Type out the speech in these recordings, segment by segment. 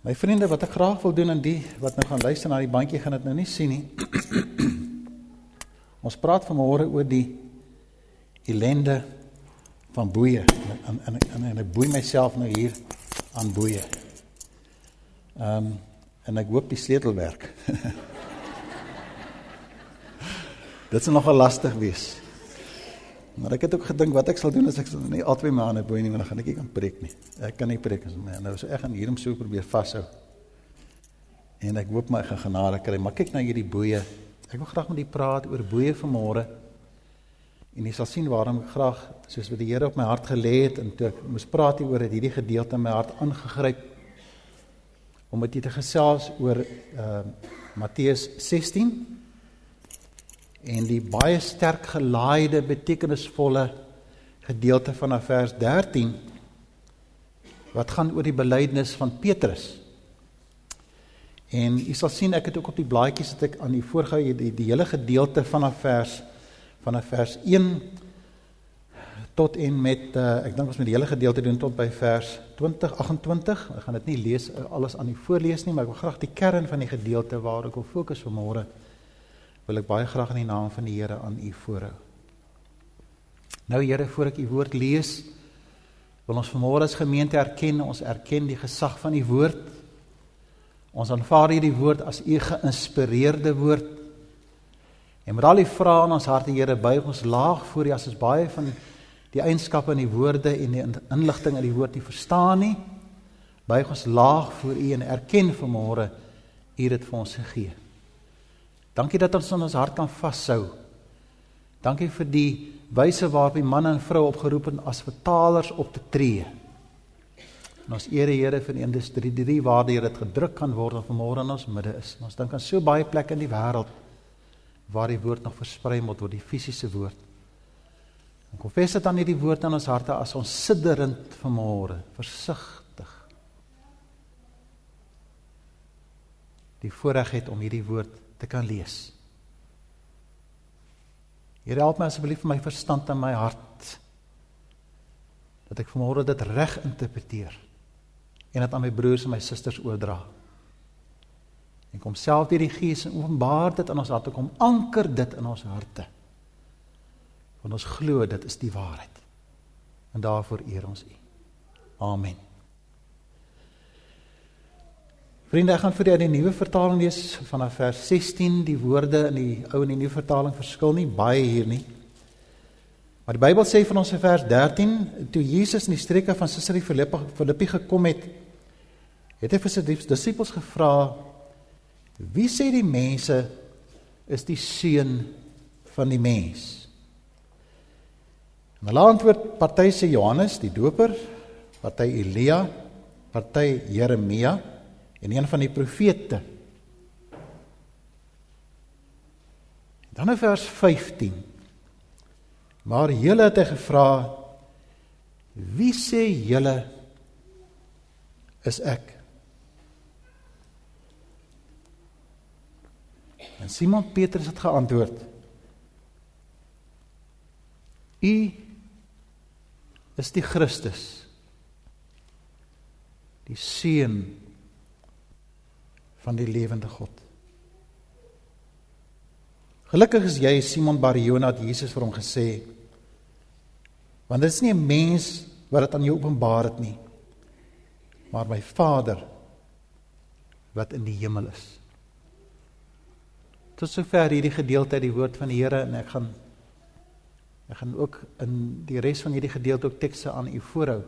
My vriende, wat ek graag wil doen en die wat nou gaan luister na die bandjie gaan dit nou nie sien nie. Ons praat vanmôre oor die ellende van boeye en en en, en ek boei myself nou hier aan boeye. Ehm um, en ek hoop die sleutel werk. dit sal nogal lastig wees. Maar ek het ook gedink wat ek sal doen as ek nie albei my hande boei nie, want dan gaan ek nie kan preek nie. Ek kan nie preek as my nou so ek gaan hierom so probeer vashou. En ek hoop my gaan genade kry, maar kyk na hierdie boeye. Ek wil graag met u praat oor boeye vanmôre. En jy sal sien waarom ek graag soos wat die Here op my hart gelê het en toe ek moes praat hieroor het hierdie gedeelte in my hart aangegryp om dit te gesels oor uh Matteus 16 en die baie sterk gelaaide betekenisvolle gedeelte van vers 13 wat gaan oor die belydenis van Petrus. En u sal sien ek het ook op die blaadjies wat ek aan u voorgehou die, die, hele gedeelte van vers van vers 1 tot en met uh, ek dink ons moet die hele gedeelte doen tot by vers 20 28. Ek gaan dit nie lees uh, alles aan u voorlees nie, maar ek wil graag die kern van die gedeelte waar ek wil fokus vanmôre wil ek baie graag in die naam van die Here aan u voorhou. Nou Here, voor ek u woord lees, wil ons vanmôre as gemeente erken, ons erken die gesag van u woord. Ons aanvaar hierdie woord as u geïnspireerde woord. En met al die vrae in ons harte, Here, buig ons laag voor u as ons baie van die eienskappe in die woorde en die inligting in die woord nie verstaan nie. Buig ons laag voor u en erken vanmôre u het dit vir ons gegee. Dankie dat ons in ons hart kan vashou. Dankie vir die wyse waarop die man en vrou opgeroep het as vertalers op te tree. En ons ere Here vir die industrie die waar dit gedruk kan word of vanmôre in ons midde is. En ons dink aan so baie plekke in die wêreld waar die woord nog versprei moet word, die fisiese woord. En konfess dit aan hierdie woord in ons harte as ons sidderend vanmôre, versigtig. Die voorreg het om hierdie woord te kan lees. Here help my asseblief vir my verstand en my hart dat ek vanmôre dit reg interpreteer en dit aan my broers en my susters oordra. En kom self deur die Gees en openbaar dit in ons harte, kom anker dit in ons harte. Want ons glo dit is die waarheid. En daarvoor eer ons U. Amen. Vriende, ek gaan vir julle die nuwe vertaling lees vanaf vers 16. Die woorde in die ou en die nuwe vertaling verskil nie baie hier nie. Maar die Bybel sê van ons in vers 13, toe Jesus in die streke van Caesarea Philippi Philippi gekom het, het hy vir sy disippels gevra: "Wie sê die mense is die seun van die mens?" En hulle antwoord: "Party sê Johannes die Doper, party Elia, party Jeremia." En een van die profete. Dan in vers 15. Maar julle het hy gevra wie sê julle is ek? En Simon Petrus het geantwoord: U is die Christus, die seun van die lewende God. Gelukkig is jy Simon Barjona het Jesus vir hom gesê want dit is nie 'n mens wat dit aan jou openbaar het nie maar my Vader wat in die hemel is. Tot sover hierdie gedeelte uit die woord van die Here en ek gaan ek gaan ook in die res van hierdie gedeelte ook tekste aan u voorhou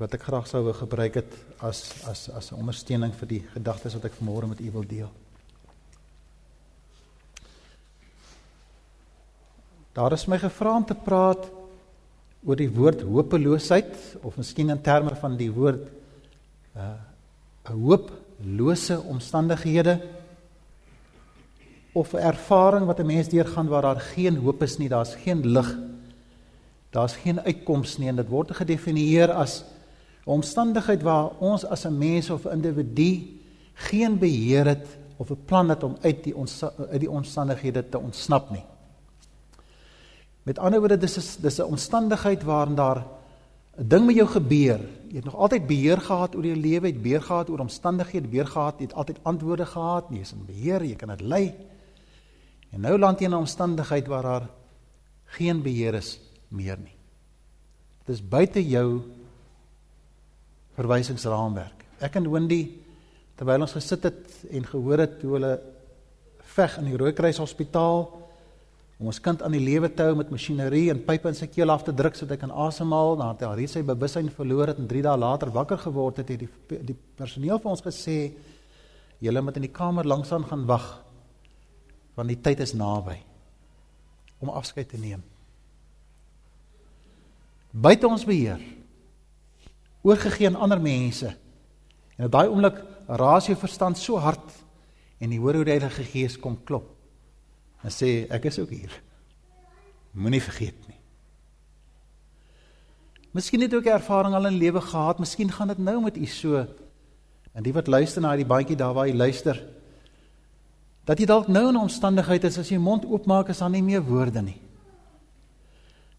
wat ek graag sou wou gebruik het as as as 'n ondersteuning vir die gedagtes wat ek vanmôre met u wil deel. Daar is my gevra om te praat oor die woord hopeloosheid of miskien in terme van die woord uh 'n hooplose omstandighede of 'n ervaring wat 'n mens deurgaan waar daar geen hoop is nie, daar's geen lig. Daar's geen uitkoms nie en dit word gedefinieer as omstandigheid waar ons as 'n mens of 'n individu geen beheer het of 'n plan het om uit die ons uit die omstandighede te ontsnap nie. Met ander woorde dis is dis 'n omstandigheid waarin daar 'n ding met jou gebeur. Jy het nog altyd beheer gehad oor jou lewe, het beheer gehad oor omstandighede, beheer gehad, jy het altyd antwoorde gehad, jy is in beheer, jy kan dit lei. En nou land jy in 'n omstandigheid waar daar geen beheer is meer nie. Dit is buite jou verwysingsraamwerk. Ek en Wendy terwyl ons gesit het en gehoor het hoe hulle veg in die Rooikruis Hospitaal om ons kind aan die lewe te hou met masjinerie en pype in sy keel af te druk sodat hy kan asemhaal, het hy sy bewussyn verloor het en 3 dae later wakker geword het, het die die personeel vir ons gesê julle moet in die kamer langsaan gaan wag want die tyd is naby om afskeid te neem. Buite ons beheer oorgegee aan ander mense. En op daai oomblik raas jou verstand so hard en die hoor hoe die Heilige Gees kom klop. En sê ek is ook hier. Moenie vergeet nie. Miskien het jy ook 'n ervaring al in lewe gehad, miskien gaan dit nou met u so. En die wat luister na die bandjie daar waar jy luister, dat jy dalk nou in 'n omstandigheid is as jy mond oopmaak is daar nie meer woorde nie.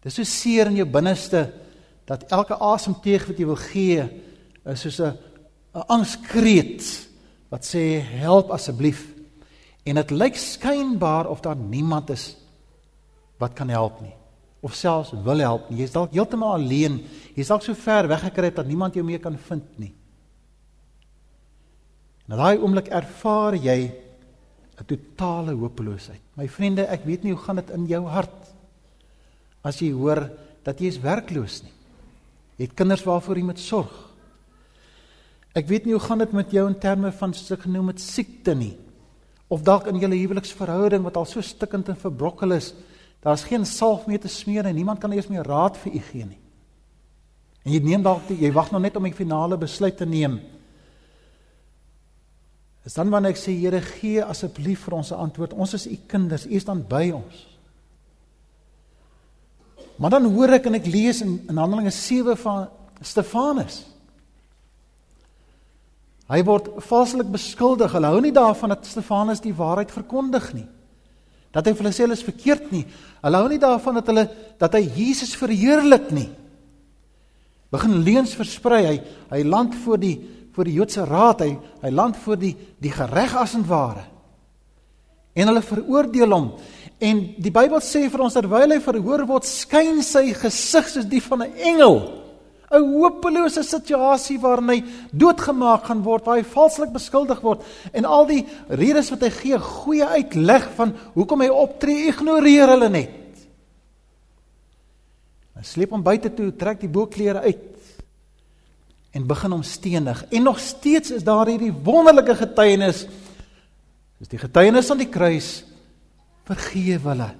Dis so seer in jou binneste dat elke asemteug wat jy wil gee is soos 'n 'n angskreet wat sê help asseblief. En dit lyk skynbaar of daar niemand is wat kan help nie of selfs wil help nie. Jy's dalk heeltemal alleen. Jy's dalk so ver weggekry dat niemand jou meer kan vind nie. En daai oomblik ervaar jy 'n totale hopeloosheid. My vriende, ek weet nie hoe gaan dit in jou hart as jy hoor dat jy is werkloos nie. Jy het kinders waarvoor jy moet sorg. Ek weet nie hoe gaan dit met jou in terme van so genoem met siekte nie. Of dalk in julle huweliksverhouding wat al so stikkend en verbrokkel is, daar's geen salf meer te smeer en niemand kan eers meer raad vir u gee nie. En jy neem dalk jy wag nog net om die finale besluit te neem. Is dan wanneer ek sê Here gee asseblief vir ons 'n antwoord. Ons is u kinders, u is dan by ons. Maar dan hoor ek en ek lees in, in Handelinge 7 van Stefanus. Hy word valslik beskuldig. Hulle hou nie daarvan dat Stefanus die waarheid verkondig nie. Dat hy vir hulle sê hulle is verkeerd nie. Hulle hou nie daarvan dat hulle dat hy Jesus verheerlik nie. Begin leuns versprei. Hy hy land voor die voor die Joodse raad. Hy hy land voor die die gereg as en ware. En hulle veroordeel hom En die Bybel sê vir ons terwyl hy verhoor word, skyn sy gesig soos die van 'n engel. 'n Hopelose situasie waarin hy doodgemaak gaan word, waar hy valslik beskuldig word en al die redes wat hy gee, goeie uitleg van hoekom hy optree, ignoreer hulle net. Hy sleep hom buite toe, trek die boekklere uit en begin hom stenig. En nog steeds is daar hierdie wonderlike getuienis. Dis die getuienis aan die kruis vergeef hulle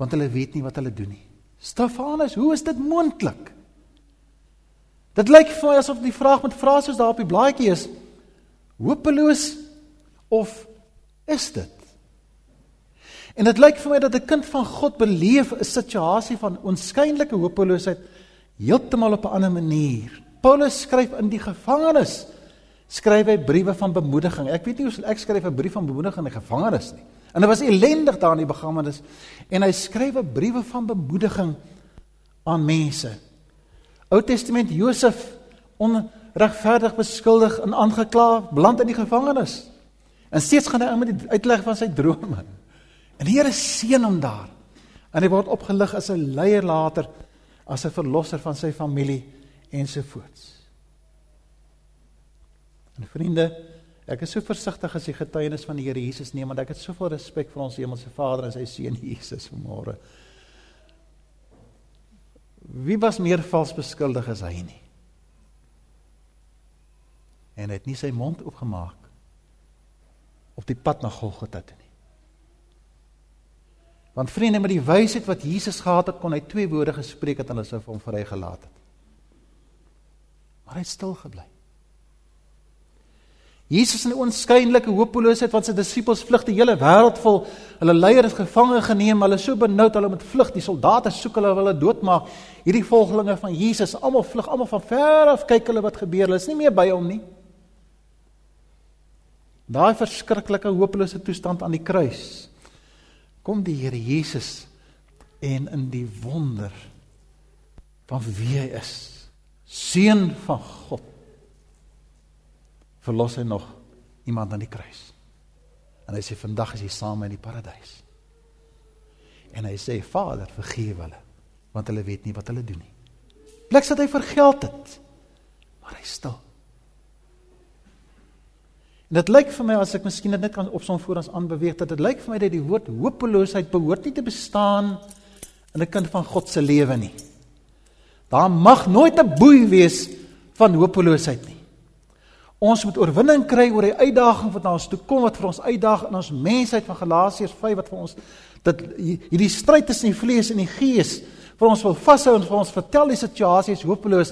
want hulle weet nie wat hulle doen nie. Stefanus, hoe is dit moontlik? Dit lyk vir my asof die vraag met vrae soos daar op die blaadjie is hopeloos of is dit? En dit lyk vir my dat 'n kind van God beleef 'n situasie van onskynlike hopeloosheid heeltemal op 'n ander manier. Paulus skryf in die gevangenis skryf hy briewe van bemoediging. Ek weet nie hoe ek skryf 'n brief van bemoediging in die gevangenis nie. En dit was ellendig daar in die begammenis en hy skryf 'n briewe van bemoediging aan mense. Ou Testament Josef onregverdig beskuldig en aangekla, beland in die gevangenis. En steeds gaan hy met die uitleg van sy drome. En die Here seën hom daar. En hy word opgelig as 'n leier later, as 'n verlosser van sy familie ensovoorts. En vriende, Ek is so versigtig as die getuienis van die Here Jesus neem want ek het soveel respek vir ons Hemelse Vader en sy seun Jesus vanmôre. Wie was meer vals beskuldig as hy nie? En hy het nie sy mond oopgemaak op die pad na Golgotha toe nie. Want vriende met die wysheid wat Jesus gehad het, kon hy twee woorde gespreek het en hulle sou hom vrygelaat het. Maar hy het stil gebly. Jesus in onskynlike hopeloosheid wat sy disippels vlug die hele wêreld vol. Hulle leier is gevange geneem. Hulle so benoud, hulle moet vlug. Die soldate soek hulle, hulle doodmaak. Hierdie volgelinge van Jesus, almal vlug, almal van ver af kyk hulle wat gebeur. Hulle is nie meer by hom nie. Daai verskriklike hopelose toestand aan die kruis. Kom die Here Jesus en in die wonder van wie hy is, seun van God verlos hy nog iemand aan die kruis. En hy sê vandag is jy saam in die paradys. En hy sê Vader, vergewe hulle want hulle weet nie wat hulle doen nie. Bliks dat hy vergeld het. Maar hy stil. En dit lyk vir my as ek miskien net kan opsom voor ons aanbeweeg dat dit lyk vir my dat die woord hopeloosheid behoort nie te bestaan in 'n kind van God se lewe nie. Daar mag nooit 'n boei wees van hopeloosheid nie. Ons moet oorwinning kry oor die uitdaging wat na ons toe kom wat vir ons uitdaag in ons mensheid van Galasiërs 5 wat vir ons dat hierdie stryd tussen die vlees en die gees vir ons wil vashou en vir ons vertel die situasie is hopeloos.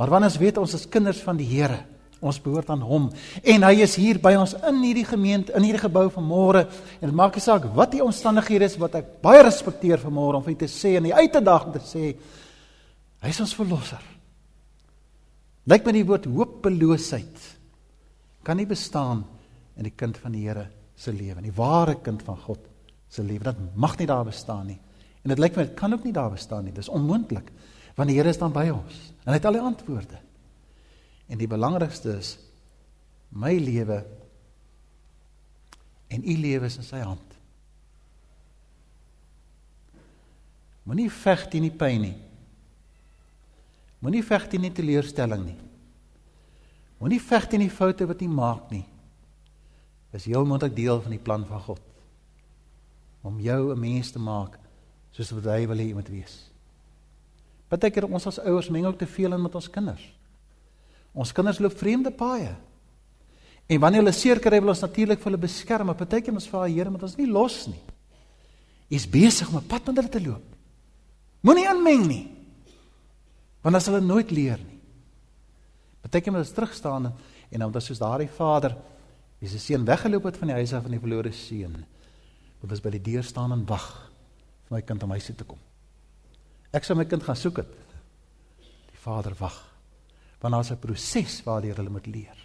Maar wanneer ons weet ons is kinders van die Here, ons behoort aan hom en hy is hier by ons in hierdie gemeente, in hierdie gebou vanmôre en dit maak nie saak wat die omstandighede is wat ek baie respekteer vanmôre om vir te sê en die uitdag om te sê hy is ons verlosser. Lyk my die woord hopeloosheid kan nie bestaan in die kind van die Here se lewe nie. Die ware kind van God se lewe, dit mag nie daar bestaan nie. En dit lyk my dit kan ook nie daar bestaan nie. Dis onmoontlik want die Here is dan by ons en hy het al die antwoorde. En die belangrikste is my lewe en u lewe is in sy hand. Moenie veg teen die pyn nie. Moenie veg teen die teleurstelling nie. Moenie veg teen die foute wat jy maak nie. Dis heel moontlik deel van die plan van God om jou 'n mens te maak soos wat hy wil hê jy moet wees. Partykeer ons as ouers meng ook te veel in met ons kinders. Ons kinders loop vreemde paaie. En wanneer hulle seer kry, wil ons natuurlik vir hulle beskerm, maar partykeer ons vra die Here moet ons nie los nie. Hy's besig om 'n pad met hulle te loop. Moenie inmeng nie. Want as hulle nooit leer nie. Moet ons terug staan en dan soos daardie vader wie se seun weggeloop het van die huis af van die verlore seun, moet ons by die deur staan en wag vir my kind om huis toe te kom. Ek sou my kind gaan soek het. Die vader wag. Want daar's 'n proses waardeur hulle moet leer.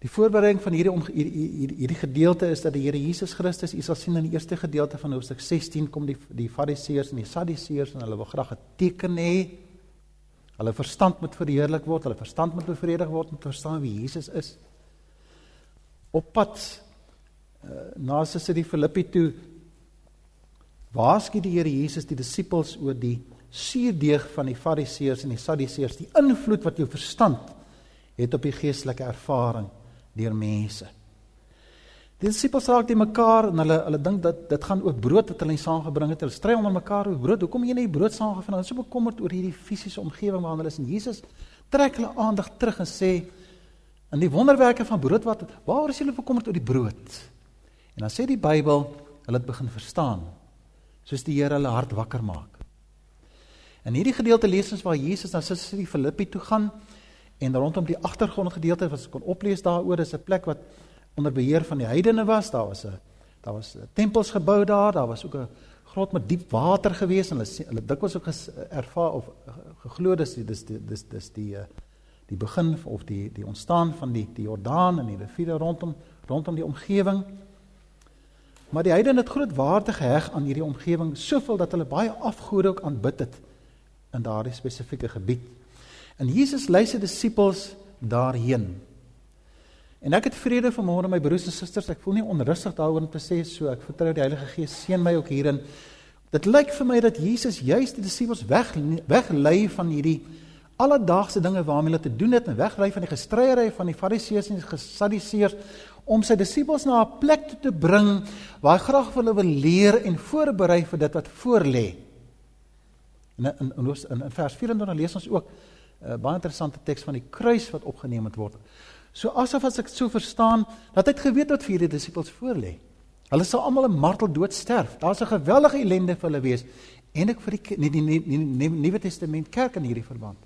Die voorbereiding van hierdie hierdie hierdie gedeelte is dat die Here Jesus Christus, u sal sien in die eerste gedeelte van hoofstuk 16 kom die die Fariseërs en die Sadduseërs en hulle wil graag 'n teken hê. Hulle verstand moet verheerlik word, hulle verstand moet bevredig word om te verstaan wie Jesus is. Op pad uh, na sy sit die Filippi toe waarsku die Here Jesus die disippels oor die suurdeeg van die Fariseërs en die Sadduseërs, die invloed wat jou verstand het op die geestelike ervaring deur mense. Die disippels raak te mekaar en hulle hulle dink dat dit gaan oor brood wat hulle saamgebring het. Hulle stry onder mekaar oor brood. Hoekom jy nie brood saamgevind? Hulle is so bekommerd oor hierdie fisiese omgewing waarin hulle is. En Jesus trek hulle aandag terug en sê in die wonderwerke van brood wat waar is julle bekommerd oor die brood? En dan sê die Bybel, hulle het begin verstaan soos die Here hulle hart wakker maak. In hierdie gedeelte lees ons waar Jesus na die Filippi toe gaan en rondom die agtergrond gedeelte wat ons kon oplees daaroor is 'n plek wat onder beheer van die heidene was. Daar was 'n daar was tempels gebou daar, daar was ook 'n grot met diep water gewees en hulle hulle dikwels ook ervaar of geglo dis dis dis dis die die begin of die die ontstaan van die die Jordaan en die riviere rondom rondom die omgewing. Maar die heidene het groot waarde geheg aan hierdie omgewing, soveel dat hulle baie afgode ook aanbid het in daardie spesifieke gebied. En Jesus lei sy disippels daarheen. En ek het vrede vanmôre my broers en susters, ek voel nie onrustig daaroor om te sê so, ek vertrou die Heilige Gees seën my ook hierin. Dit lyk vir my dat Jesus juis die disippels weg weglei van hierdie alledaagse dinge waarmee hulle te doen het en weglei van die gestryery van die Fariseërs en die Sadduseërs om sy disippels na 'n plek toe te bring waar hy graag vir hulle wil leer en voorberei vir dit wat voorlê. In in in, in, vers 24 lees ons ook 'n baie interessante teks van die kruis wat opgeneem het word. So asof as ek so verstaan dat hy het geweet wat vir hierdie disippels voorlê. Hulle sal almal 'n marteldood sterf. Daar's 'n geweldige ellende vir hulle wees en ek vir die nie die Nuwe Testament kerk in hierdie verband.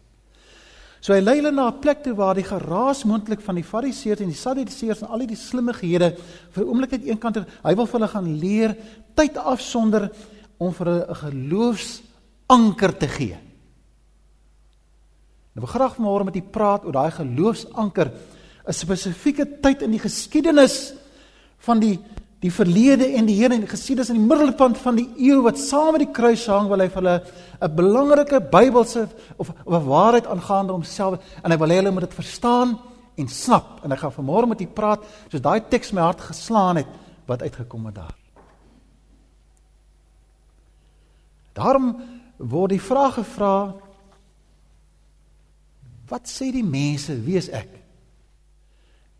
So hy lei hulle na 'n plek toe waar die geraas moontlik van die Fariseërs en die Sadduseërs en al die slimmigehede vir 'n oomblik uit een kant hy wil vir hulle gaan leer tyd afsonder om vir 'n geloofsanker te gee. Nou wil graag vanmôre met u praat oor daai geloofsanker, 'n spesifieke tyd in die geskiedenis van die die verlede en die Here en gesien is in die middelpunt van die eeu wat saam met die kruis hang wil hy vir hulle 'n belangrike Bybelse of 'n waarheid aangaande homself en hy wil hê hulle moet dit verstaan en snap en ek gaan vanmôre met u praat soos daai teks my hart geslaan het wat uitgekom het daar. Daarom word die vraag gevra wat sê die mense wie is ek?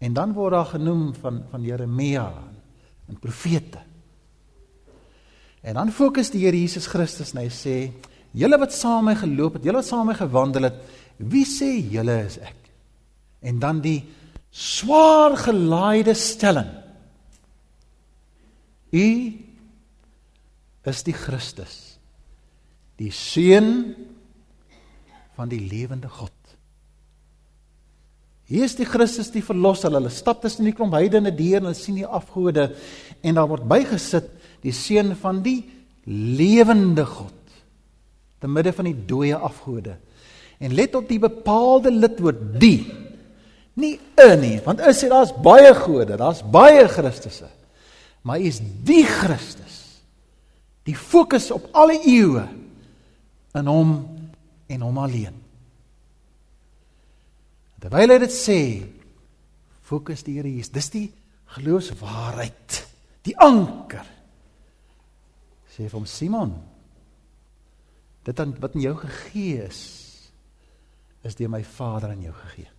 En dan word daar genoem van van Jeremia en profete. En dan fokus die Here Jesus Christus en hy sê: "Julle wat saam met my geloop het, julle wat saam met my gewandel het, wie sê julle is ek?" En dan die swaar gelaaide stelling: "U is die Christus, die seun van die lewende God." Hier is die Christus die verlosser. Hulle stap tussen die klomp heidene deur en hulle sien die afgode en daar word bygesit die seun van die lewende God te midde van die dooie afgode. En let op die bepaalde lidwoord die. Nie 'n nie, want is dit daar's baie gode, daar's baie Christusse. Maar is die Christus. Die fokus op alle eeue in hom en hom alleen. Terwyl hy dit sê, fokus die Here Jesus. Dis die geloofswaarheid, die anker. Sê vir hom Simon, dit wat in jou gegee is, is deur my Vader aan jou gegee.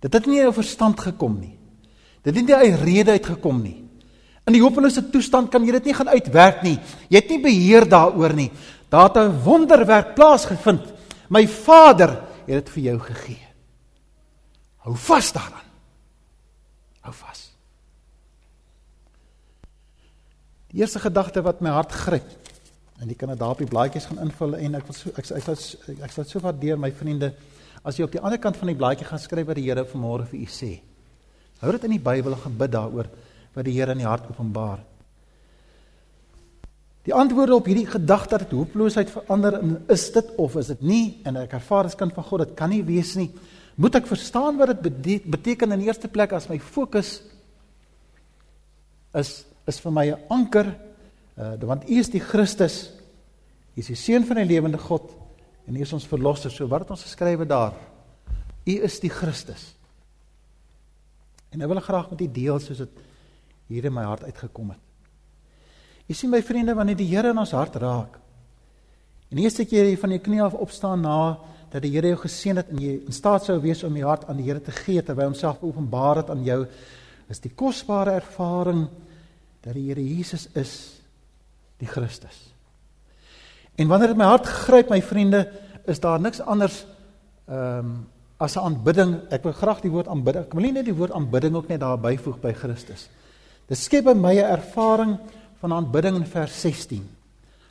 Dit het nie uit jou verstand gekom nie. Dit het nie uit rede uitgekom nie. In die hopelose toestand kan jy dit nie gaan uitwerk nie. Jy het nie beheer daaroor nie. Daar het 'n wonderwerk plaasgevind. My Vader het dit vir jou gegee. Hou vas daaraan. Hou vas. Die eerste gedagte wat my hart gryp en jy kan dit daar op die blaadjies gaan invul en ek wil so, ek ek sal ek sal so waardeer my vriende as jy op die ander kant van die blaadjie gaan skryf wat die Here vanmôre vir u sê. Hou dit in die Bybel en gebid daaroor wat die Here in die hart openbaar. Die antwoorde op hierdie gedagte dat hooploosheid verander is dit of is dit nie en ek ervaar as kind van God dit kan nie wees nie moet ek verstaan wat dit beteken in eerste plek as my fokus is is vir my 'n anker uh, want U is die Christus U is die seun van die lewende God en U is ons verlosser. So wat het ons geskrywe daar? U is die Christus. En ek wil graag met U deel soos dit hier in my hart uitgekom het. Jy sien my vriende wanneer die Here in ons hart raak en die eerste keer jy van jou knie af opstaan na dat die Here jou geseën het en jy in staat sou wees om jou hart aan die Here te gee terwyl hy homself openbaar het aan jou is die kosbare ervaring dat die Here Jesus is die Christus. En wanneer dit my hart gryp my vriende, is daar niks anders ehm um, as 'n aanbidding. Ek wil graag die woord aanbidding. Ek wil nie net die woord aanbidding ook net daar byvoeg by Christus. Dit skep by my 'n ervaring van aanbidding in vers 16.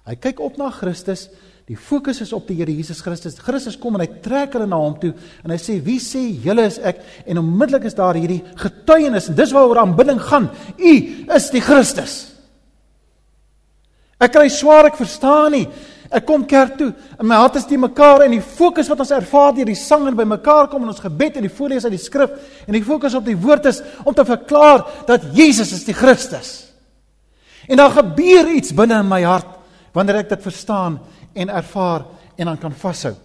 Hy kyk op na Christus Die fokus is op die Here Jesus Christus. Christus kom en hy trek hulle na hom toe en hy sê: "Wie sê julle is ek?" En onmiddellik is daar hierdie getuienis en dis waaroor aanbidding gaan. U is die Christus. Ek kry swaar ek verstaan nie. Ek kom kerk toe en my hart is te mekaar en die fokus wat ons ervaar deur die sang en by mekaar kom in ons gebed en die voorlees uit die skrif en die fokus op die woord is om te verklaar dat Jesus is die Christus. En daar gebeur iets binne in my hart wanneer ek dit verstaan en ervaar en dan kan vashou.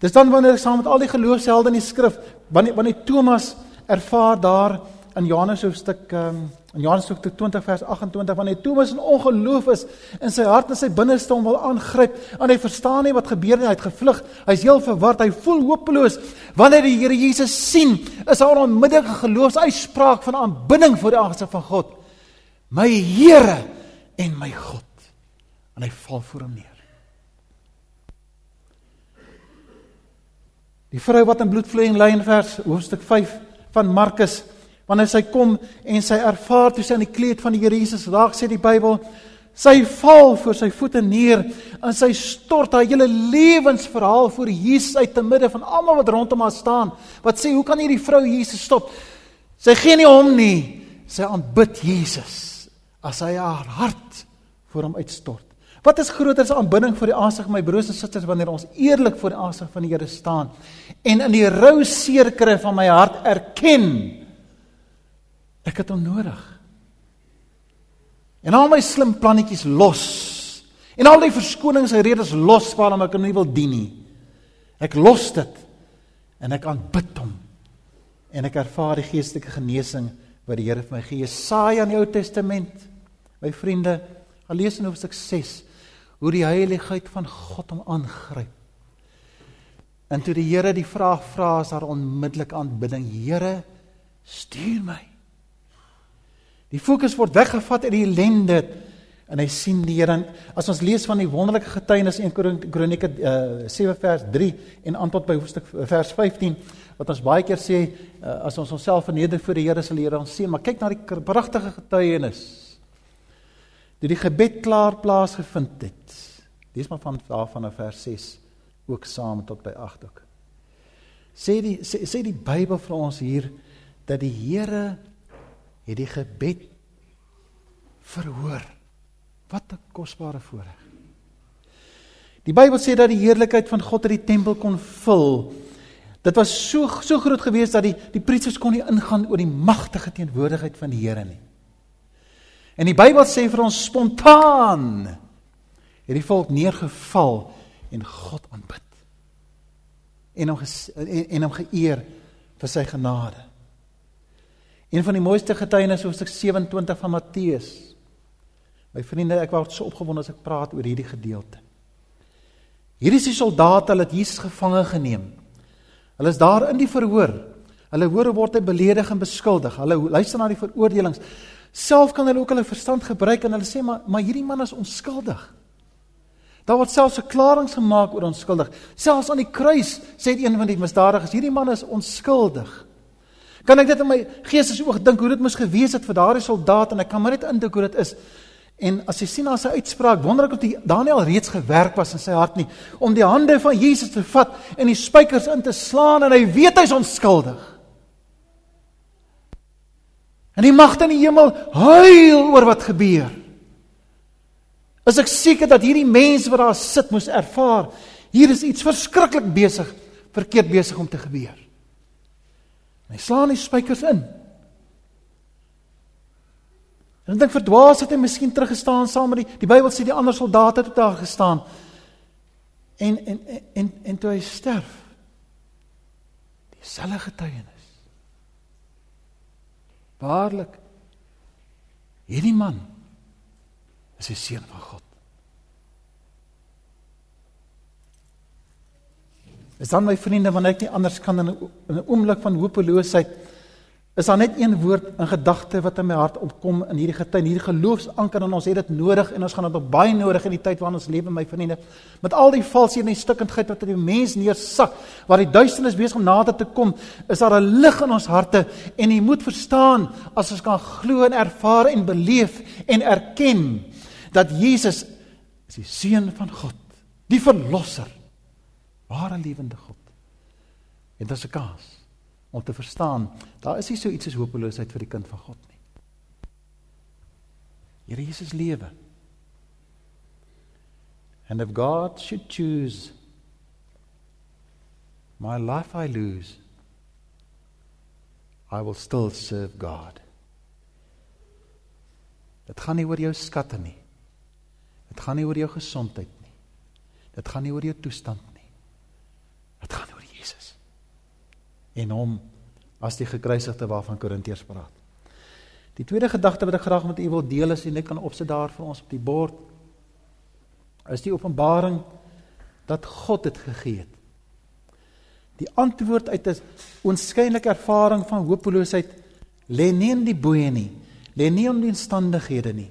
Dis dan wanneer ek saam met al die geloofshelde in die skrif, wanneer wanneer Thomas ervaar daar in Johannes hoofstuk um, in Johannes hoofstuk 20 vers 28 wanneer Thomas in ongeloof is in sy hart en sy binneste hom wil aangryp en hy verstaan nie wat gebeur nie, hy het gevlug, hy's heel verward, hy voel hopeloos. Wanneer die Here Jesus sien, is daar 'n onmiddellike geloofsuitspraak van aanbidding voor die aangesig van God. My Here en my God en hy val voor hom neer. Die vrou wat in bloedvloeiing ly in vers hoofstuk 5 van Markus, wanneer sy kom en sy ervaar toe sy aan die kleed van die Here Jesus raak, sê die Bybel, sy val voor sy voete neer en sy stort haar hele lewensverhaal voor Jesus uit te midde van almal wat rondom haar staan. Wat sê, hoe kan hierdie vrou Jesus stop? Sy gee nie om nie. Sy aanbid Jesus as hy haar hart voor hom uitstort. Wat is groter as aanbidding voor die aansig my broers en susters wanneer ons eerlik voor die aansig van die Here staan en in die rou seerkry van my hart erken Ek het hom nodig. En al my slim plannetjies los. En al die verskonings en redes los waarom ek hom nie wil dien nie. Ek los dit en ek aanbid hom. En ek ervaar die geestelike genesing wat die Here vir my gee. Jesaja in die Ou Testament. My vriende, al lees in hoofstuk 6 hoe die heiligheid van God hom aangryp. En toe die Here die vraag vra, is daar onmiddellik aanbidding. Here, stuur my. Die fokus word weggevat uit die ellende en hy sien die Here as ons lees van die wonderlike getuienis in Kronieke uh, 7 vers 3 en antwoord by hoofstuk vers 15 wat ons baie keer sê uh, as ons onsself verneder voor die Here sal die Here ons sien maar kyk na die pragtige getuienis dit die gebed klaar plaasgevind het lees maar van daarvan in vers 6 ook saam tot by 8 ook sê die sê, sê die Bybel vir ons hier dat die Here het die gebed verhoor. Wat 'n kosbare voorreg. Die Bybel sê dat die heerlikheid van God in die tempel kon vul. Dit was so so groot geweest dat die die priesters kon nie ingaan oor die magtige teenwoordigheid van die Here nie. En die Bybel sê vir ons spontaan het die volk neergeval en God aanbid. En hom en, en hom geëer vir sy genade. Een van die mooiste getuienisse hoofstuk 27 van Matteus. My vriende, ek word so opgewonde as ek praat oor hierdie gedeelte. Hier is die soldate, hulle het Jesus gevange geneem. Hulle is daar in die verhoor. Hulle hoor word hy beledig en beskuldig. Hulle luister na die veroordelings. Self kan hulle ook hulle verstand gebruik en hulle sê maar maar hierdie man is onskuldig. Daar word selfs 'n klaring gemaak oor onskuldig. Selfs aan die kruis sê een van die misdadigers, hierdie man is onskuldig. Kan ek dit in my gees as oog dink hoe dit moes gewees het vir daardie soldaat en ek kan maar net indink hoe dit is. En as jy sien na sy uitspraak, wonder ek of die Daniel reeds gewerk was in sy hart nie om die hande van Jesus te vat en die spykers in te slaan en hy weet hy's onskuldig. En die magte in die hemel huil oor wat gebeur. As ek seker dat hierdie mense wat daar sit moes ervaar, hier is iets verskriklik besig, verkeerd besig om te gebeur. En hy slaan die spykers in. En ek dink verdwaas het hy miskien teruggestaan saam met die die Bybel sê die ander soldate het daar gestaan. En en en en, en toe hy sterf. Dieselfde getuienis. Waarlik hierdie man is die seun van God. Is dan my vriende wanneer ek nie anders kan in 'n oomblik van hopeloosheid is daar net een woord in gedagte wat in my hart opkom in hierdie getuie, hierdie geloofsanker en ons het dit nodig en ons gaan dit op baie nodig in die tyd waarin ons lewe my vriende. Met al die valsheid en die stikkindheid wat in die mens neersak, waar die duisternis besig om nader te kom, is daar 'n lig in ons harte en jy moet verstaan as ons kan glo en ervaar en beleef en erken dat Jesus is die seun van God, die verlosser ware lewende God. En dit is 'n kans om te verstaan, daar is nie so iets as hopeloosheid vir die kind van God nie. Here Jesus lewe. And if God should choose my life I lose, I will still serve God. Dit gaan nie oor jou skatte nie. Dit gaan nie oor jou gesondheid nie. Dit gaan nie oor jou toestand Dit gaan oor Jesus. En hom as die gekruisigde waarvan Korintiërs praat. Die tweede gedagte wat ek graag met u wil deel is en ek kan opsit daar vir ons op die bord is die openbaring dat God dit gegee het. Die antwoord uit 'n oënskynlike ervaring van hopeloosheid lê nie in die boeye nie, lê nie in die omstandighede nie,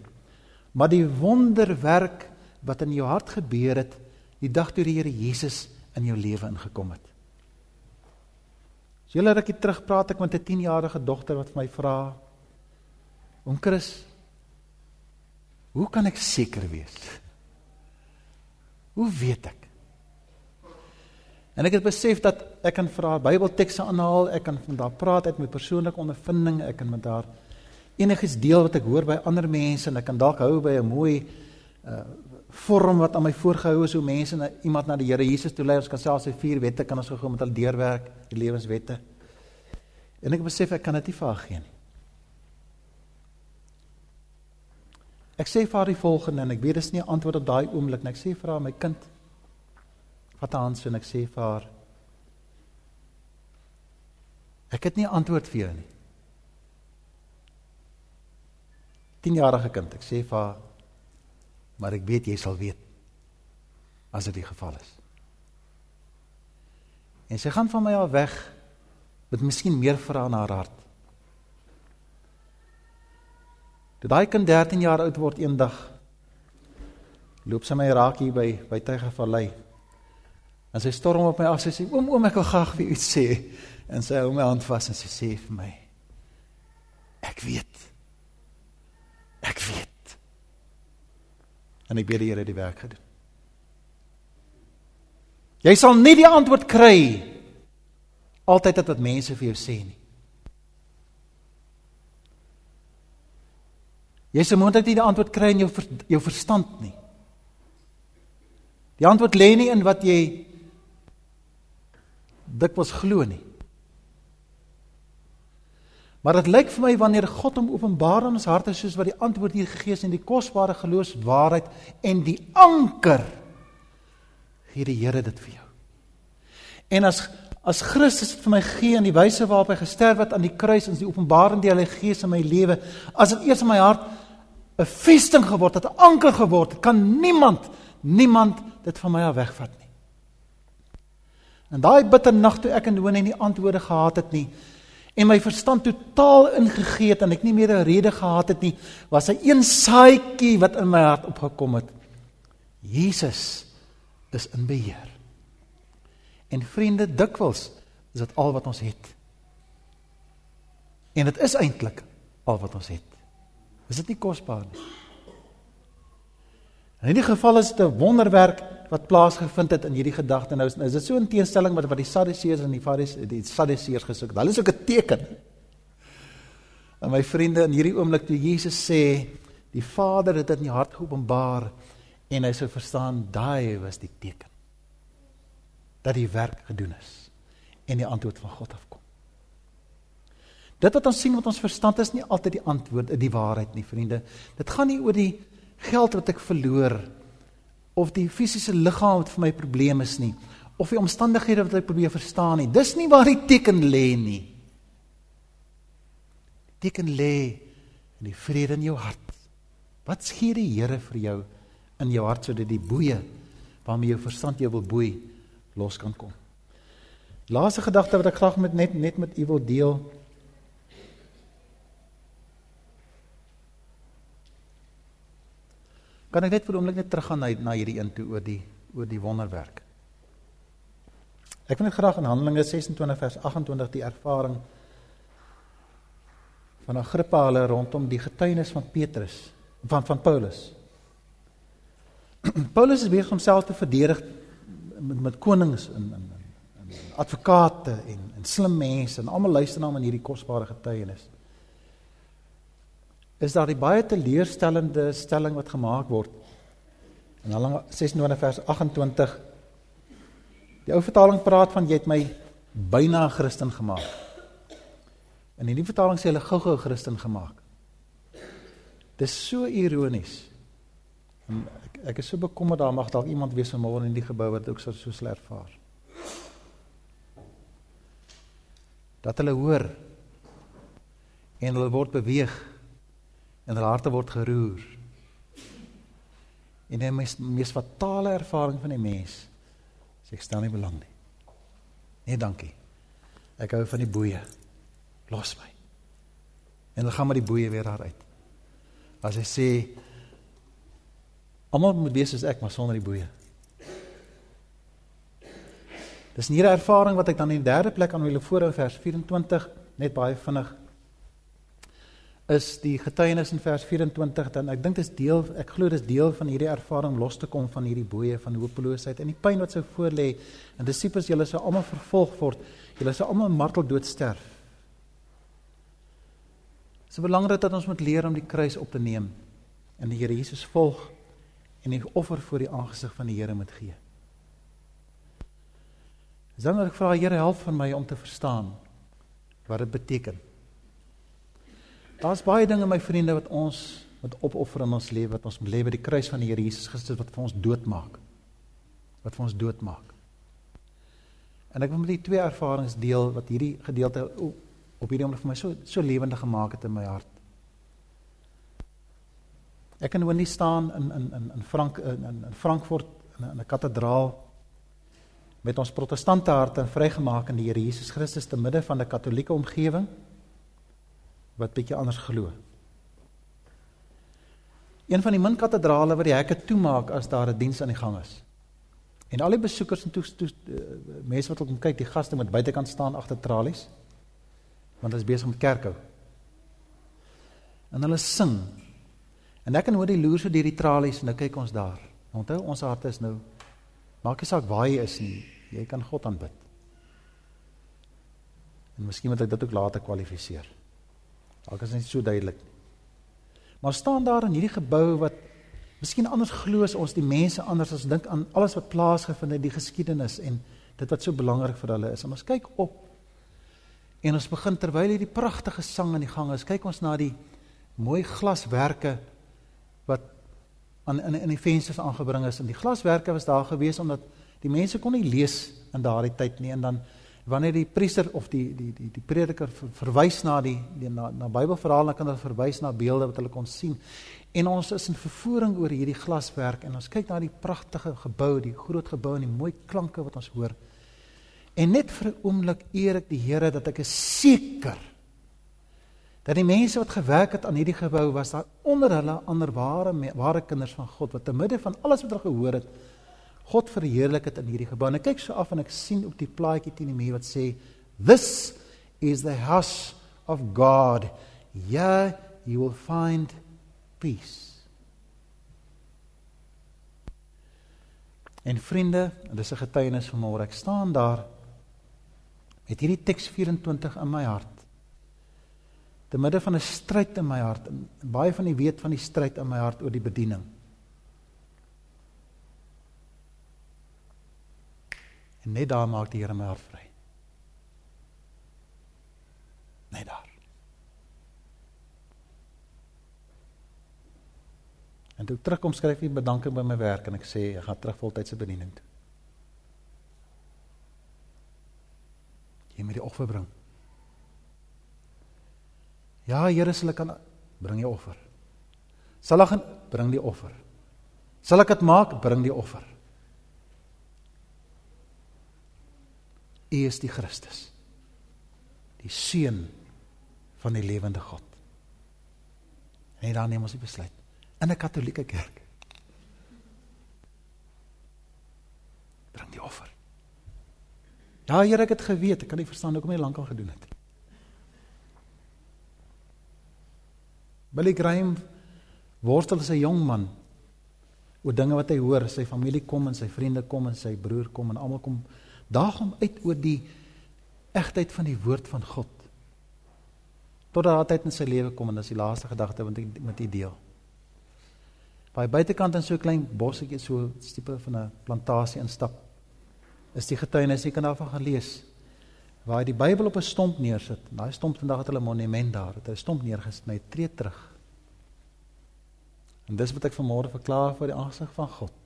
maar die wonderwerk wat in jou hart gebeur het die dag toe die Here Jesus in jou lewe ingekom het. So julle rukkie terug praat ek met 'n 10-jarige dogter wat my vra: "Oom Chris, hoe kan ek seker wees? Hoe weet ek?" En ek het besef dat ek kan vir haar Bybeltekste aanhaal, ek kan van daar praat uit my persoonlike ondervinding, ek kan met haar enigiets deel wat ek hoor by ander mense en ek kan dalk hou by 'n mooi uh vorm wat aan my voorgehou is hoe mense na iemand na die Here Jesus toe lei. Ons kan selfs sy vier wette kan ons gou met hulle deurwerk, die lewenswette. En ek besef ek kan dit nie vir haar gee nie. Ek sê vir haar die volgende en ek weet dis nie 'n antwoord op daai oomblik nie. Ek sê vir haar my kind vat haar hand so en ek sê vir haar Ek het nie antwoord vir jou nie. 10-jarige kind, ek sê vir haar maar ek weet jy sal weet as dit die geval is. En sy gaan van my af weg met miskien meer vrae in haar hart. Toe daai kind 13 jaar oud word eendag loop sy my raak hier by by Tygervallei. En sy storm op my af sy sê oom oom ek wil graag vir u iets sê en sy hou my hand vas en sy sê vir my ek weet. Ek weet. En ek bid die Here die werk gedoen. Jy sal nie die antwoord kry altyd wat mense vir jou sê nie. Jy se moontlik nie die antwoord kry in jou jou verstand nie. Die antwoord lê nie in wat jy dikwels glo nie. Maar dit lyk vir my wanneer God hom openbaar in ons harte soos wat die antwoord hier gegee is in die kosbare geloofswaarheid en die anker gee die Here dit vir jou. En as as Christus vir my gee in die wyse waarop hy gesterf het aan die kruis en die openbaring die Heilige Gees in my lewe, as dit eers in my hart 'n vesting geword het, 'n anker geword het, kan niemand niemand dit van my af wegvat nie. En daai bitter nag toe ek en Noone nie antwoorde gehad het nie en my verstand totaal ingegee het en ek nie meer 'n rede gehad het nie, was 'n een saaitjie wat in my hart opgekom het. Jesus is in beheer. En vriende, dikwels is dit al wat ons het. En dit is eintlik al wat ons het. Is dit nie kosbaar nie? In hierdie geval is dit 'n wonderwerk wat plaasgevind het in hierdie gedagte nou. Is dit so 'n teenstelling met wat die Sadduseërs en die Fariseërs die Sadduseërs gesoek het? Hulle is ook 'n teken. En my vriende, in hierdie oomblik toe Jesus sê, die Vader het dit in die hart geopenbaar en hy sou verstaan daai was die teken dat die werk gedoen is en die antwoord van God afkom. Dit wat ons sien met ons verstand is nie altyd die antwoord, die waarheid nie, vriende. Dit gaan nie oor die geld wat ek verloor of die fisiese liggaam wat vir my probleem is nie of die omstandighede wat ek probeer verstaan nie. Dis nie waar die teken lê nie. Die teken lê in die vrede in jou hart. Wat gee die Here vir jou in jou hart sodat die boeye waarmee jou verstand jou wil boei los kan kom. Laaste gedagte wat ek graag met net net met u wil deel. Kan ek net vir 'n oomblik net teruggaan na na hierdie een toe oor die oor die wonderwerk. Ek wil net graag in Handelinge 26 vers 28 die ervaring van Agrippa hulle rondom die getuienis van Petrus van van Paulus. Paulus is besig om homself te verdedig met met konings en en en advokate en en slim mense en almal luister na hom in hierdie kosbare getuienis. Is daar die baie teleurstellende stelling wat gemaak word in Handelinge 26 vers 28 Die ou vertaling praat van jy het my byna 'n Christen gemaak. In die nuwe vertaling sê hulle gou-gou 'n Christen gemaak. Dis so ironies. En ek, ek is so bekommerd daar mag dalk iemand wees vanmôre in die gebou wat ook so so sleg ervaar. Dat hulle hoor en hulle word beweeg en hulle harte word geroer. En die mees, mees fatale ervaring van die mens sê ek stel nie belang nie. Nee, dankie. Ek hou van die boeye. Los my. En hulle gaan met die boeye weer daar uit. As hy sê Almal moet wees soos ek, maar sonder die boeye. Dis 'n hierdie ervaring wat ek dan in die derde plek aan hulle voorhou vers 24 net baie vinnig is die getuienis in vers 24 dan ek dink dit is deel ek glo dis deel van hierdie ervaring los te kom van hierdie boeye van hopeloosheid en die pyn wat sou voorlê en disippels julle sou almal vervolg word julle sou almal marteldood sterf Dit is belangrik dat ons moet leer om die kruis op te neem en die Here Jesus volg en die offer voor die aangesig van die Here moet gee. Dan wil ek vra Here help van my om te verstaan wat dit beteken. Daar's baie dinge my vriende wat ons wat opoffer in ons lewe wat ons lewe by die kruis van die Here Jesus Christus wat vir ons doodmaak. Wat vir ons doodmaak. En ek wil met die twee ervarings deel wat hierdie gedeelte op hierdie oomblik vir my so so lewendig gemaak het in my hart. Ek kan nou nie staan in in in in Frank in in, Frankfurt in 'n kathedraal met ons protestante harte vrygemaak in die Here Jesus Christus te midde van 'n katolieke omgewing wat bietjie anders glo. Een van die min kathedrale wat die hekke toemaak as daar 'n diens aan die gang is. En al die besoekers en toe, toe uh, mense wat kom kyk, die gaste moet buitekant staan agter tralies. Want hulle is besig met kerkhou. En hulle sing. En ek kan hoor die loer so deur die tralies en nou kyk ons daar. Onthou ons harte is nou maak nie saak waar jy is nie. Jy kan God aanbid. En miskien moet ek dit ook later kwalifiseer. Dalk is dit nie so duidelik nie. Maar staan daar in hierdie gebou wat miskien anders glo as ons die mense anders as dink aan alles wat plaasgevind het, die geskiedenis en dit wat so belangrik vir hulle is. En ons kyk op en ons begin terwyl hierdie pragtige sang aan die gang is, kyk ons na die mooi glaswerke wat aan in in die vensters aangebring is. En die glaswerke was daar gewees omdat die mense kon nie lees in daardie tyd nie en dan wanneer die priester of die die die die prediker verwys na die, die na na Bybelverhale dan kan hulle verwys na beelde wat hulle kon sien. En ons is in vervoering oor hierdie glaswerk en ons kyk na die pragtige gebou, die groot gebou en die mooi klanke wat ons hoor. En net vir 'n oomblik eer ek die Here dat ek is seker dat die mense wat gewerk het aan hierdie gebou was daar onder hulle ander ware ware kinders van God wat te midde van alles wat hulle gehoor het God verheerlik dit in hierdie gebou. En ek kyk so af en ek sien op die plaatjie teen die muur wat sê this is the house of God. Yeah, you will find peace. En vriende, dis 'n getuienis van môre. Ek staan daar met hierdie teks 24 in my hart. Te midde van 'n stryd in my hart. En baie van u weet van die stryd in my hart oor die bediening. En net daar maak die Here my hart vry. Net daar. En toe terugkom skryf ek bedanking by my werk en ek sê ek gaan terug voltydse bediening toe. Jy moet die offer bring. Ja, Here, sal ek kan bring die offer. Sal ek bring die offer. Sal ek dit maak, bring die offer. U is die Christus. Die seun van die lewende God. En dan neem ons die besluit in 'n katolieke kerk. Bring die offer. Ja, Here, ek het geweet, ek kan nie verstaan hoekom jy lankal gedoen het. Billy Graham worstel as 'n jong man oor dinge wat hy hoor, sy familie kom en sy vriende kom en sy broer kom en almal kom daag hom uit oor die egtheid van die woord van God. Totdat daar tyd in sy lewe kom en dis die laaste gedagte wat ek met u deel. By buitekant in so 'n klein bossetjie so tipe van 'n plantasie instap. Is die getuienis jy kan daarvan gaan lees. Waar hy die Bybel op 'n stomp neersit. Daai stomp vandag het hulle 'n monument daar. Het hy 'n stomp neergesny, tree terug. En dis wat ek vanmôre verklaar voor die aangesig van God.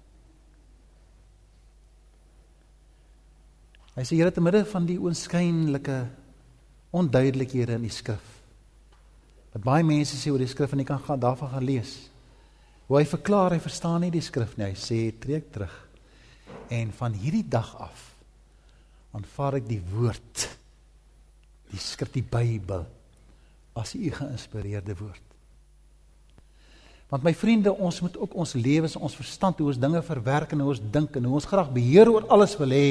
Hy sê Here te midde van die oënskynlike onduidelikhede in die skrif. Wat baie mense sê oor die skrif en jy kan gaan daarvan gaan lees. Hoe hy verklaar hy verstaan nie die skrif nie. Hy sê trek terug. En van hierdie dag af aanvaar ek die woord die skrif die Bybel as u geïnspireerde woord. Want my vriende, ons moet ook ons lewens, ons verstand, hoe ons dinge verwerk en hoe ons dink en hoe ons graag beheer oor alles wil hê,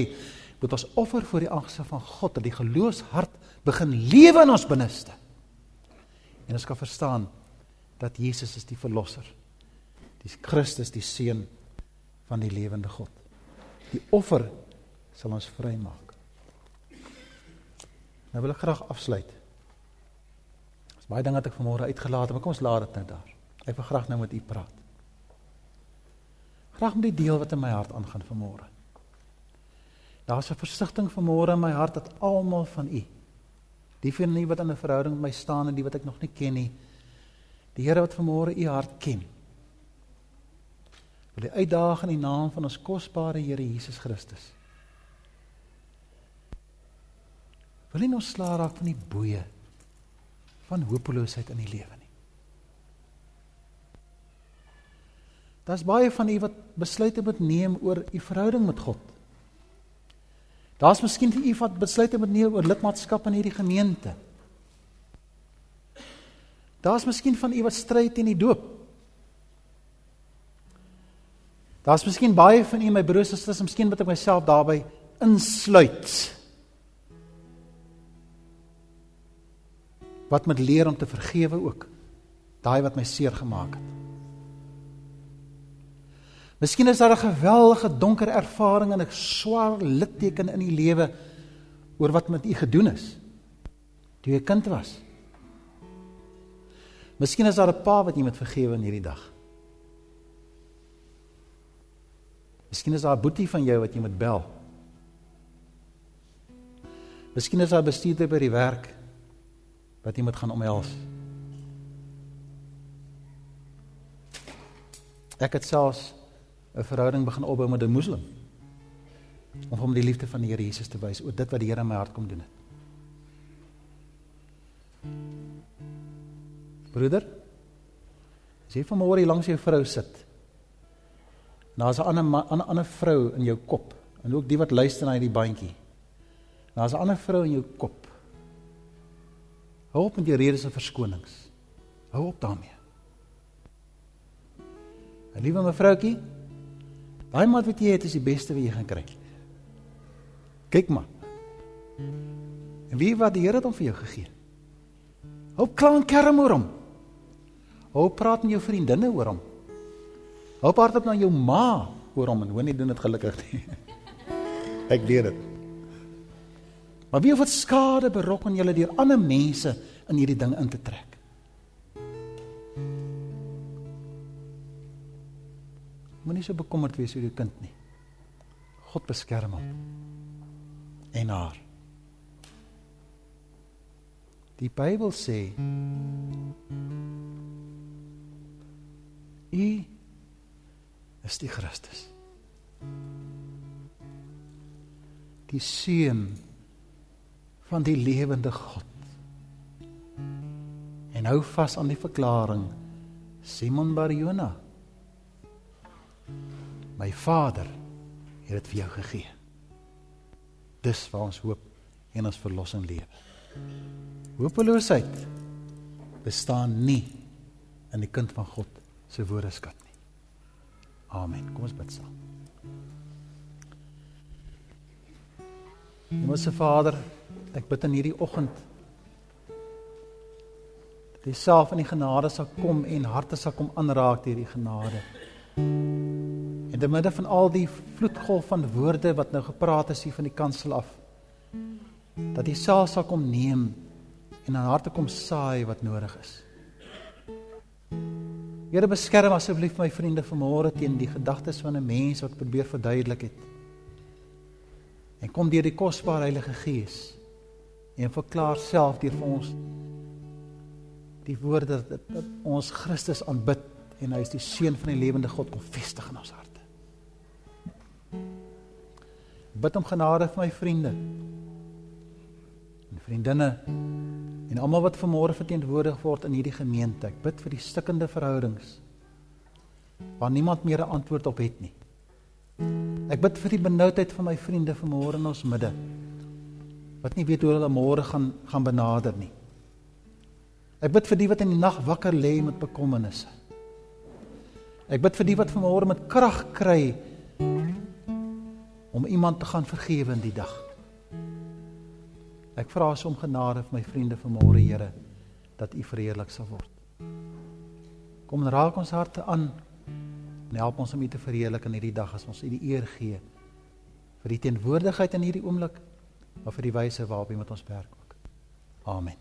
moet ons offer voor die aangesig van God dat die geloofshart begin lewe in ons binneste. En ons kan verstaan dat Jesus is die verlosser. Die Christus die seun van die lewende God. Die offer sal ons vrymaak. Nou wil ek graag afsluit. Daar's baie dinge wat ek vanmôre uitgelaat het, maar kom ons laat dit nou daar. Ek wil graag nou met u praat. Graag met die deel wat in my hart aangaan vanmôre. Daar's 'n versigtiging vanmôre in my hart dat almal van u, die van u wat in 'n verhouding met my staan en die wat ek nog nie ken nie, Die Here wat vanmôre u hart ken. Wil die uitdaag in die naam van ons kosbare Here Jesus Christus. Wil nie ons sla raak van die boeye van hopeloosheid in die lewe nie. Daar's baie van u wat besluite moet neem oor u verhouding met God. Daar's miskien vir u wat besluite moet neem oor lidmaatskap in hierdie gemeente. Daar's miskien van u wat stry teen die doop. Daar's miskien baie van u my broers en susters, miskien wat ek myself daarbey insluit. Wat moet leer om te vergewe ook. Daai wat my seer gemaak het. Miskien is daar 'n geweldige donker ervaring en 'n swaar litteken in die lewe oor wat met u gedoen is toe jy 'n kind was. Miskien is daar 'n pa wat jy moet vergewe in hierdie dag. Miskien is daar 'n boetie van jou wat jy moet bel. Miskien is daar 'n bestuurder by die werk wat jy moet gaan omhels. Ek het selfs 'n verhouding begin opbou met 'n moslim om hom die liefde van die Here Jesus te wys oor dit wat die Here in my hart kom doen het. Broeder, as jy vanmôre hier langs jou vrou sit, daar's 'n ander ander vrou in jou kop en ook die wat luister na hierdie bandjie. Daar's 'n ander vrou in jou kop. Hou op met jou redes en verskonings. Hou op daarmee. 'n Liewe mevroutjie, Daai mat wat jy het is die beste wat jy gaan kry. Kyk maar. En wie wat die Here het hom vir jou gegee? Hou klaan kerm oor hom. Hou praat met jou vriendinne oor hom. Hou praat op na jou ma oor hom en hoor nie doen dit gelukkig nie. Ek weet dit. Maar wie of wat skade berokken julle deur ander mense in hierdie ding in te trek? Moenie so bekommerd wees oor jou kind nie. God beskerm hom. En haar. Die Bybel sê U is die Christus. Die seun van die lewende God. En hou vas aan die verklaring Simon Barjona My Vader het dit vir jou gegee. Dis waar ons hoop en ons verlossing lê. Hopeloosheid bestaan nie in die kind van God se woordeskat nie. Amen. Kom ons bid saam. Hemelse Vader, ek bid in hierdie oggend dat U self in die genade sal kom en harte sal kom aanraak deur die genade. Te midde van al die vloedgolf van woorde wat nou gepraat is hier van die kansel af, dat die saal sal kom neem en aan harte kom saai wat nodig is. Here beskerm asseblief my vriende vanmôre teen die gedagtes van 'n mens wat probeer verduidelik het. En kom deur die kosbare Heilige Gees en verklaar self deur vir ons die woorde dat, dat ons Christus aanbid en hy is die seun van die lewende God kom vestig in ons harte. Bid om genade vir my vriende en vriendinne en almal wat vanmôre verteenwoordig word in hierdie gemeente. Ek bid vir die stikkende verhoudings waar niemand meer 'n antwoord op het nie. Ek bid vir die benoudheid van my vriende vanmôre in ons midde wat nie weet hoe hulle môre gaan gaan benader nie. Ek bid vir die wat in die nag wakker lê met bekommernisse. Ek bid vir die wat vanmôre met krag kry om iemand te gaan vergewe in die dag. Ek vra as om genade vir my vriende vanmôre, Here, dat U verheerlik sal word. Kom en raak ons harte aan en help ons om U te verheerlik in hierdie dag as ons U die eer gee vir die teenwoordigheid in hierdie oomblik, maar vir die wyse waarop U met ons werk ook. Amen.